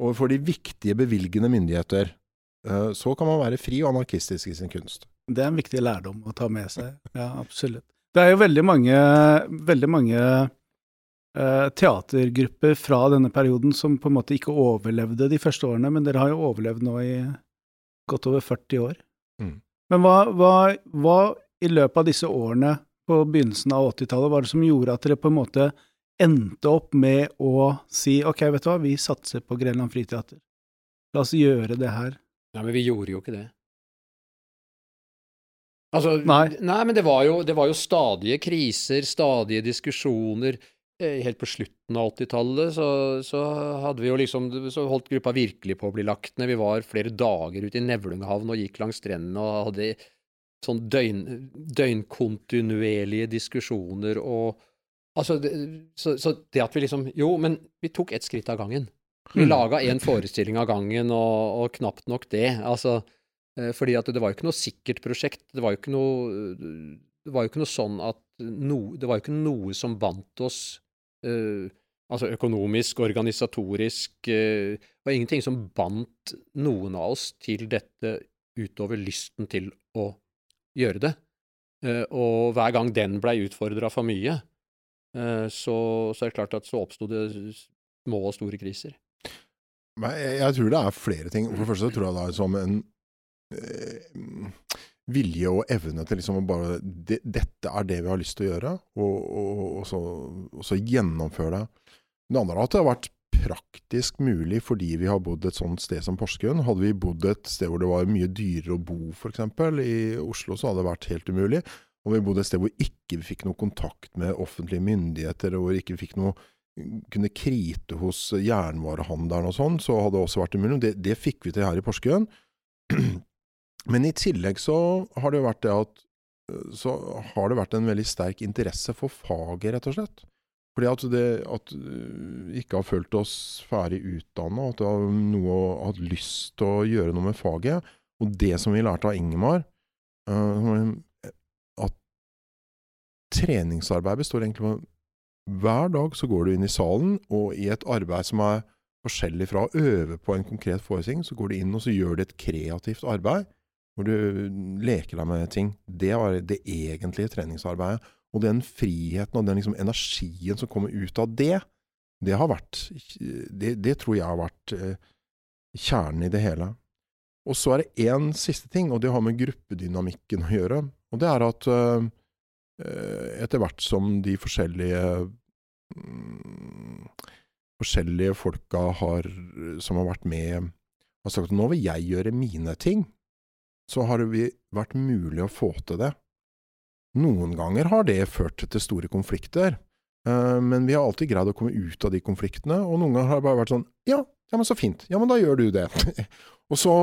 overfor de viktige bevilgende myndigheter. Eh, Så kan man være fri og anarkistisk i sin kunst. Det er en viktig lærdom å ta med seg. Ja, absolutt. Det er jo veldig mange, veldig mange eh, teatergrupper fra denne perioden som på en måte ikke overlevde de første årene, men dere har jo overlevd nå i godt over 40 år. Mm. Men hva, hva, hva i løpet av disse årene på begynnelsen av 80-tallet var det som gjorde at dere på en måte endte opp med å si ok, vet du hva, vi satser på Grenland Friteater. La oss gjøre det her. Nei, men vi gjorde jo ikke det. Altså, Nei. men det var, jo, det var jo stadige kriser, stadige diskusjoner. Eh, Helt på slutten av 80-tallet så, så hadde vi jo liksom Så holdt gruppa virkelig på å bli lagt ned. Vi var flere dager ute i Nevlunghavn og gikk langs strendene og hadde sånn døgn, døgnkontinuerlige diskusjoner og Altså, det, så, så det at vi liksom Jo, men vi tok ett skritt av gangen. Vi Mm. laga én forestilling av gangen, og, og knapt nok det. Altså, eh, fordi at det var jo ikke noe sikkert prosjekt. Det var jo ikke noe Det var jo ikke noe sånn at no, Det var jo ikke noe som bandt oss uh, Altså økonomisk, organisatorisk uh, Det var ingenting som bandt noen av oss til dette utover lysten til å gjøre det. Eh, og hver gang den blei utfordra for mye, eh, så, så er det klart at så oppsto det små og store kriser. Jeg, jeg tror det er flere ting. For det første tror jeg det er som en øh, vilje og evne til liksom bare de, Dette er det vi har lyst til å gjøre, og, og, og, så, og så gjennomføre det. Det andre er at det har vært praktisk mulig fordi vi har bodd et sånt sted som Porsgrunn. Hadde vi bodd et sted hvor det var mye dyrere å bo, f.eks. i Oslo, så hadde det vært helt umulig. Og vi bodde et sted hvor ikke vi fikk noe kontakt med offentlige myndigheter, og hvor ikke vi fikk noe kunne krite hos jernvarehandelen og sånn, så hadde det også vært umulig. Det, det fikk vi til her i Porsgrunn. Men i tillegg så har det vært det at så har det vært en veldig sterk interesse for faget, rett og slett. Fordi at det at vi ikke har følt oss ferdig utdanna, at det har noe hatt lyst til å gjøre noe med faget. Og det som vi lærte av Ingemar, eh, at treningsarbeid består egentlig av hver dag så går du inn i salen, og i et arbeid som er forskjellig fra å øve på en konkret forestilling, så går du inn og så gjør du et kreativt arbeid, hvor du leker deg med ting. Det var det egentlige treningsarbeidet. Og den friheten og den liksom energien som kommer ut av det, det har vært Det, det tror jeg har vært eh, kjernen i det hele. Og så er det én siste ting, og det har med gruppedynamikken å gjøre. Og det er at eh, etter hvert som de forskjellige mm, forskjellige folka har, som har vært med, har sagt at nå vil jeg gjøre mine ting, så har det vært mulig å få til det. Noen ganger har det ført til store konflikter, eh, men vi har alltid greid å komme ut av de konfliktene, og noen ganger har det bare vært sånn ja, ja men så fint, ja men da gjør du det. og, så,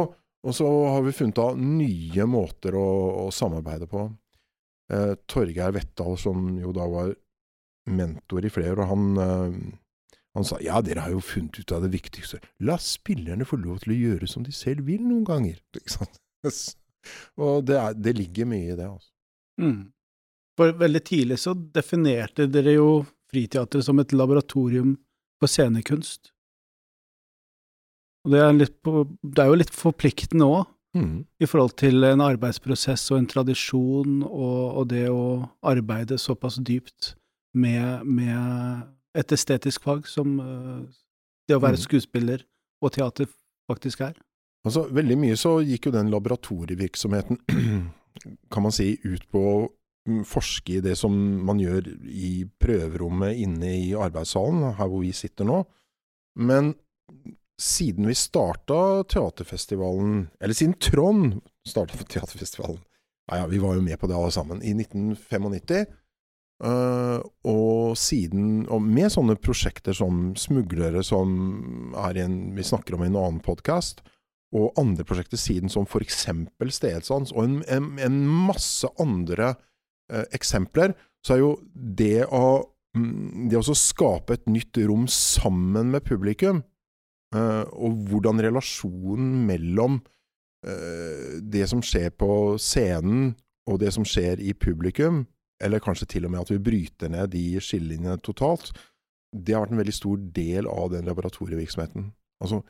og så har vi funnet av nye måter å, å samarbeide på. Eh, Torgeir Vettal, som jo da var mentor i flere år, han, eh, han sa ja, dere har jo funnet ut av det viktigste. La spillerne få lov til å gjøre som de selv vil noen ganger. Ikke sant? Og det, er, det ligger mye i det, altså. Mm. For veldig tidlig så definerte dere jo Friteatret som et laboratorium for scenekunst. Og det er, på, det er jo litt forpliktende òg, Mm. i forhold til en arbeidsprosess og en tradisjon, og, og det å arbeide såpass dypt med, med et estetisk fag som eh, det å være Mm. skuespiller og teater faktisk er. Altså, veldig mye så gikk jo den laboratorievirksomheten, kan man si, ut på å forske i det som man gjør i prøverommet inne i arbeidssalen, her hvor vi sitter nå. Men siden vi starta teaterfestivalen, eller siden Trond starta teaterfestivalen ja, ja, vi var jo med på det alle sammen, i 1995. øh, og siden, og med sånne prosjekter som Smuglere, som en, vi snakker om i en annen podkast, og andre prosjekter siden, som eksempel Stedsans, og en, en, en masse andre eh, eksempler, så er jo det å, mm, det å skape et nytt rom sammen med publikum, eh, og hvordan relasjonen mellom eh, det som skjer på scenen og det som skjer i publikum, eller kanskje til og med at vi bryter ned de skillelinjene totalt, det har vært en veldig stor del av den laboratorievirksomheten. Altså,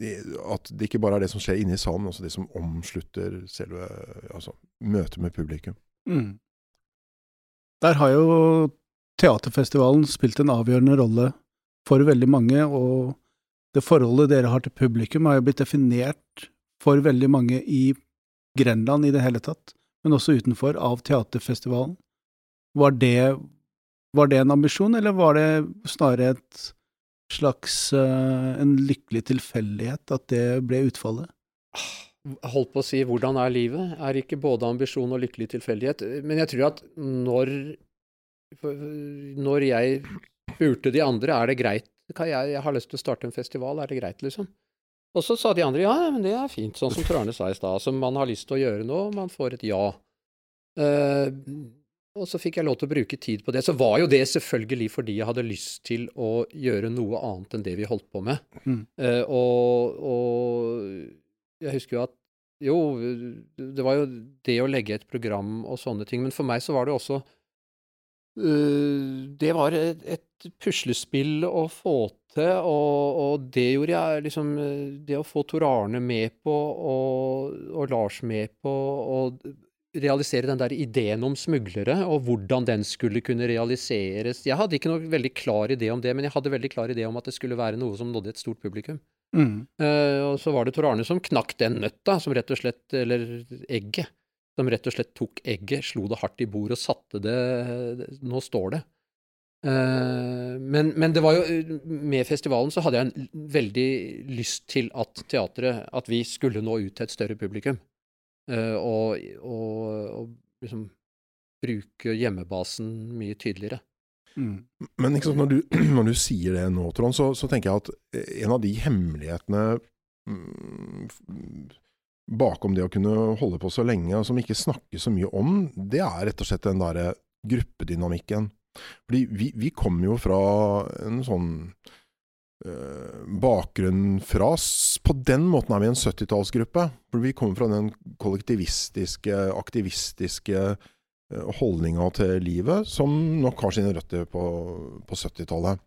det, at det ikke bare er det som skjer inne i salen, men også det som omslutter selve altså, møtet med publikum. Mm. Der har jo teaterfestivalen spilt en avgjørende rolle for veldig mange, og det forholdet dere har til publikum har jo blitt definert for veldig mange i Grenland i det hele tatt, men også utenfor, av teaterfestivalen. Var det, var det en ambisjon, eller var det snarere et slags eh, en lykkelig tilfeldighet at det ble utfallet? Holdt på å si 'hvordan er livet'? Er ikke både ambisjon og lykkelig tilfeldighet? Men jeg tror at når Når jeg spurte de andre er det greit, kan jeg, jeg har lyst til å starte en festival, er det greit, liksom? Og så sa de andre ja, men det er fint, sånn som Trørne sa i stad. Som man har lyst til å gjøre nå, man får et ja. Uh, og så fikk jeg lov til å bruke tid på det. Så var jo det selvfølgelig fordi jeg hadde lyst til å gjøre noe annet enn det vi holdt på med. Mm. Uh, og, og jeg husker jo at jo, det var jo det å legge et program og sånne ting, men for meg så var det også øh, Det var et, et puslespill å få til, og, og det gjorde jeg liksom øh, Det å få Tor Arne med på, og, og Lars med på, og realisere den der ideen om smuglere, og hvordan den skulle kunne realiseres. Jeg hadde ikke noe veldig klar idé om det, men jeg hadde veldig klar idé om at det skulle være noe som nådde et stort publikum. Mm. Uh, og så var det Tor Arne som knakk den nøtta, som rett og slett, eller egget, som rett og slett tok egget, slo det hardt i bordet og satte det Nå står det. Eh, men, men det var jo Med festivalen så hadde jeg en veldig lyst til at teatret At vi skulle nå ut til et større publikum. Eh, og, og, og liksom bruke hjemmebasen mye tydeligere. Mm. Men sant, når, du, når du sier det nå, Trond, så, så tenker jeg at en av de hemmelighetene mm, bakom det å kunne holde på så lenge, og som ikke snakkes så mye om, det er rett og slett den derre gruppedynamikken. Fordi vi, vi kommer jo fra en sånn eh, bakgrunn fra På den måten er vi en 70-tallsgruppe. For vi kommer fra den kollektivistiske, aktivistiske eh, holdninga til livet, som nok har sine røtter på, på 70-tallet.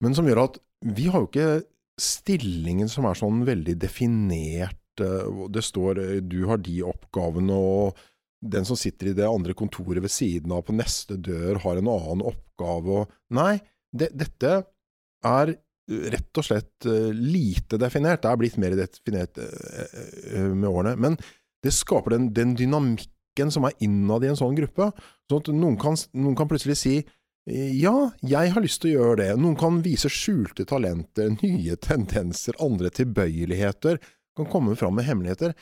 Men som gjør at vi har jo ikke stillingen som er sånn veldig definert. eh, Det står eh, du har de oppgavene, og den som sitter i det andre kontoret ved siden av på neste dør har en annen oppgave. Nei, det, dette er rett og slett eh, lite definert. Det er blitt mer definert eh, eh, med årene. Men det skaper den, den dynamikken som er innad i en sånn gruppe. Sånn at noen kan, noen kan plutselig si ja, jeg har lyst til å gjøre det. Noen kan vise skjulte talenter, nye tendenser, andre tilbøyeligheter. Kan komme fram med hemmeligheter.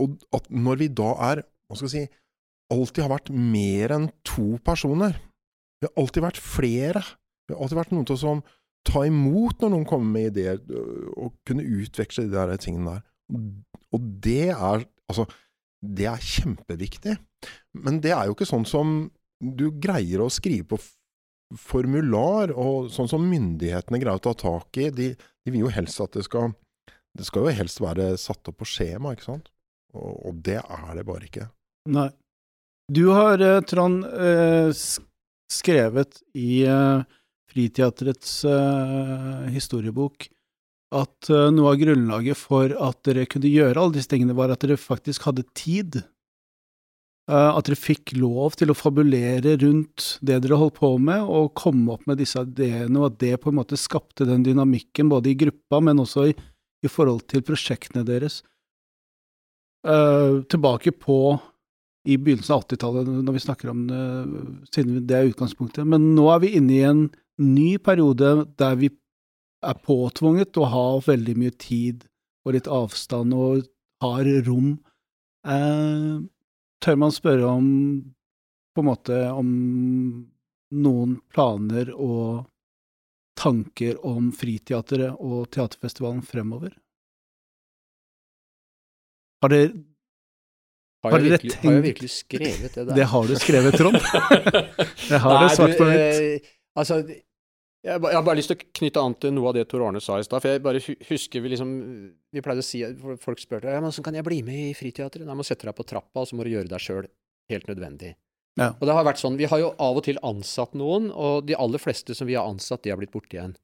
Og at når vi da er, hva skal jeg si, alltid har vært mer enn to personer. Vi har alltid vært flere. Vi har alltid vært noen til å som ta imot når noen kommer med ideer, og kunne utveksle de der tingene der. Og det er, altså, det er kjempeviktig. Men det er jo ikke sånn som du greier å skrive på formular, og sånn som myndighetene greier å ta tak i. De, de vil jo helst at det skal Det skal jo helst være satt opp på skjema, ikke sant? Og, og det er det bare ikke. Nei. Du har, eh, Trond, eh, skrevet i eh, Friteaterets eh, historiebok at eh, noe av grunnlaget for at dere kunne gjøre alle disse tingene, var at dere faktisk hadde tid. Eh, At dere fikk lov til å fabulere rundt det dere holdt på med, og komme opp med disse ideene, og at det på en måte skapte den dynamikken både i gruppa, men også i, i forhold til prosjektene deres. Uh, tilbake på i begynnelsen av 80-tallet, når vi snakker om det, siden det er utgangspunktet. Men nå er vi inne i en ny periode der vi er påtvunget å ha veldig mye tid og litt avstand og har rom. Eh, tør man spørre om på en måte om noen planer og tanker om Friteatret og teaterfestivalen fremover? Har dere Har jeg, virkelig, har jeg virkelig skrevet det der? Det har du skrevet, Trond. Jeg har det Nei, svart på hvitt. eh, altså, jeg, jeg har bare lyst til å knytte an til noe av det Tor Arne sa i stad. For jeg bare husker vi liksom Vi pleide å si Folk spurte ja, men sånn kan jeg bli med i Friteatret. Nei, må sette deg på trappa, og så må du gjøre deg sjøl. Helt nødvendig. Ja. Og det har vært sånn, Vi har jo av og til ansatt noen, og de aller fleste som vi har ansatt, de har blitt borte igjen.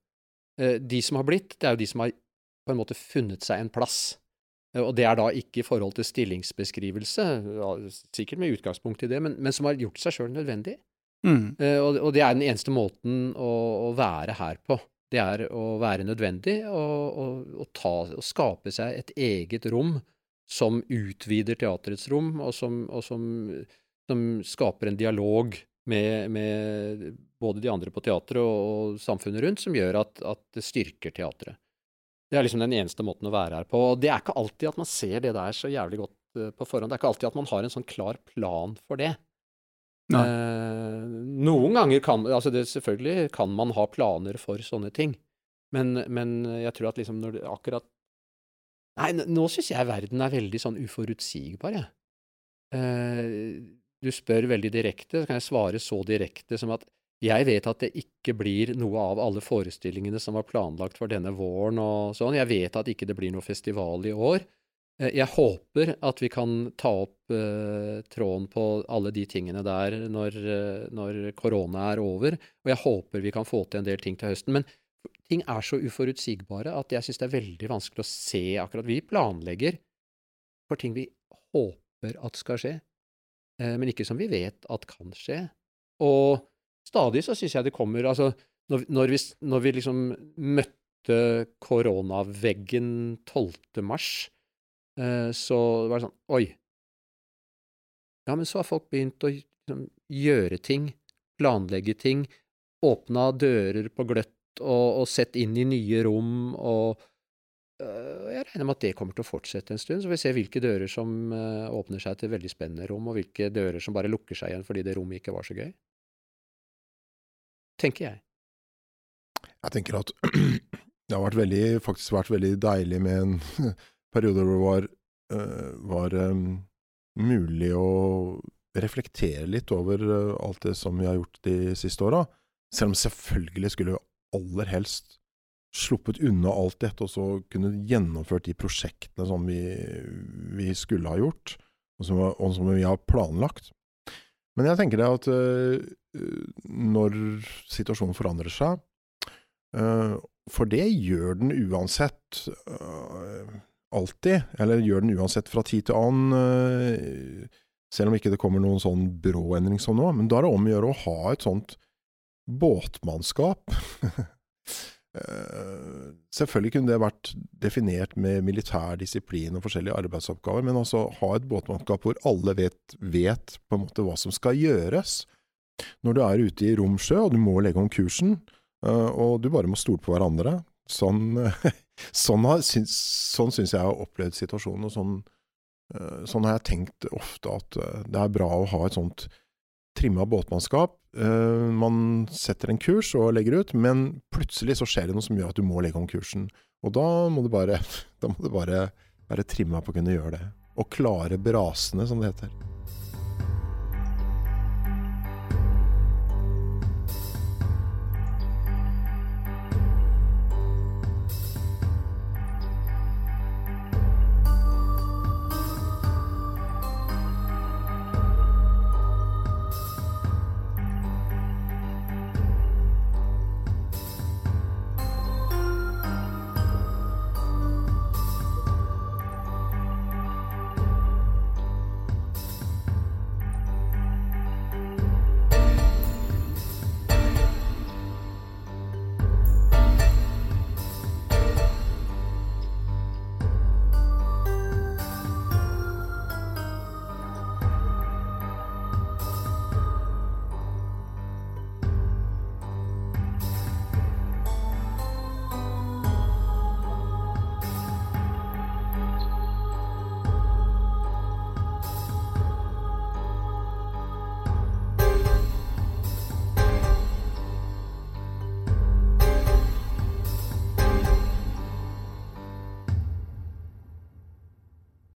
Eh, De som har blitt, det er jo de som har på en måte funnet seg en plass. Eh, Og det er da ikke i forhold til stillingsbeskrivelse, sikkert med utgangspunkt i det, men, men som har gjort seg sjøl nødvendig. Mm. Eh, og, det er den eneste måten å, være her på. Det er å være nødvendig og, og, ta, og skape seg et eget rom som utvider teaterets rom, og som, som, som skaper en dialog med, med både de andre på teatret og samfunnet rundt, som gjør at, at det styrker teatret. Det er liksom den eneste måten å være her på. Og det er ikke alltid at man ser det der så jævlig godt eh, på forhånd. Det er ikke alltid at man har en sånn klar plan for det. Eh, noen ganger kan altså det, Selvfølgelig kan man ha planer for sånne ting, men, men jeg tror at liksom når det akkurat Nei, nå syns jeg verden er veldig sånn uforutsigbar, jeg. Eh, du spør veldig direkte, så kan jeg svare så direkte som at jeg vet at det ikke blir noe av alle forestillingene som var planlagt for denne våren og sånn. Jeg vet at ikke det blir noe festival i år. Eh, Jeg håper at vi kan ta opp uh, tråden på alle de tingene der når, uh, når korona er over, og jeg håper vi kan få til en del ting til høsten. Men ting er så uforutsigbare at jeg syns det er veldig vanskelig å se akkurat. Vi planlegger for ting vi håper at skal skje, uh, men ikke som vi vet at kan skje. Og stadig så syns jeg det kommer Altså, når, når, vi, når vi liksom møtte koronaveggen 12. mars, så var det sånn Oi. Ja, men så har folk begynt å liksom, gjøre ting, planlegge ting, åpna dører på gløtt og, og sett inn i nye rom og øh, Jeg regner med at det kommer til å fortsette en stund, så vi ser hvilke dører som øh, åpner seg til veldig spennende rom, og hvilke dører som bare lukker seg igjen fordi det rommet ikke var så gøy. Tenker jeg. Jeg tenker at det har vært veldig, faktisk vært veldig deilig med en periode hvor det var, øh, var um, mulig å reflektere litt over øh, alt det som vi har gjort de siste åra. Selv om selvfølgelig skulle vi aller helst sluppet unna alt dette og så kunne gjennomført de prosjektene som vi, vi skulle ha gjort, og som, og som vi har planlagt. Men jeg tenker det at øh, når situasjonen forandrer seg, for det gjør den uansett alltid, eller gjør den uansett fra tid til annen, øh, selv om ikke det kommer noen sånn brå endring som nå, men da er det om å gjøre å ha et sånt båtmannskap. Eh, Selvfølgelig kunne det vært definert med militær disiplin og forskjellige arbeidsoppgaver, men altså ha et båtmannskap hvor alle vet, vet på en måte hva som skal gjøres. Når du er ute i romsjø og du må legge om kursen, eh, og du bare må stole på hverandre. Sånn, sånn, har, sånn syns jeg har opplevd situasjonen, og sånn, eh, sånn har jeg tenkt ofte at eh, det er bra å ha et sånt trimma båtmannskap. Eh, Man setter en kurs og legger ut, men plutselig så skjer det noe som gjør at du må legge om kursen. Og da må du bare, da må du bare være trimma på å kunne gjøre det. Og klare brasene, som det heter.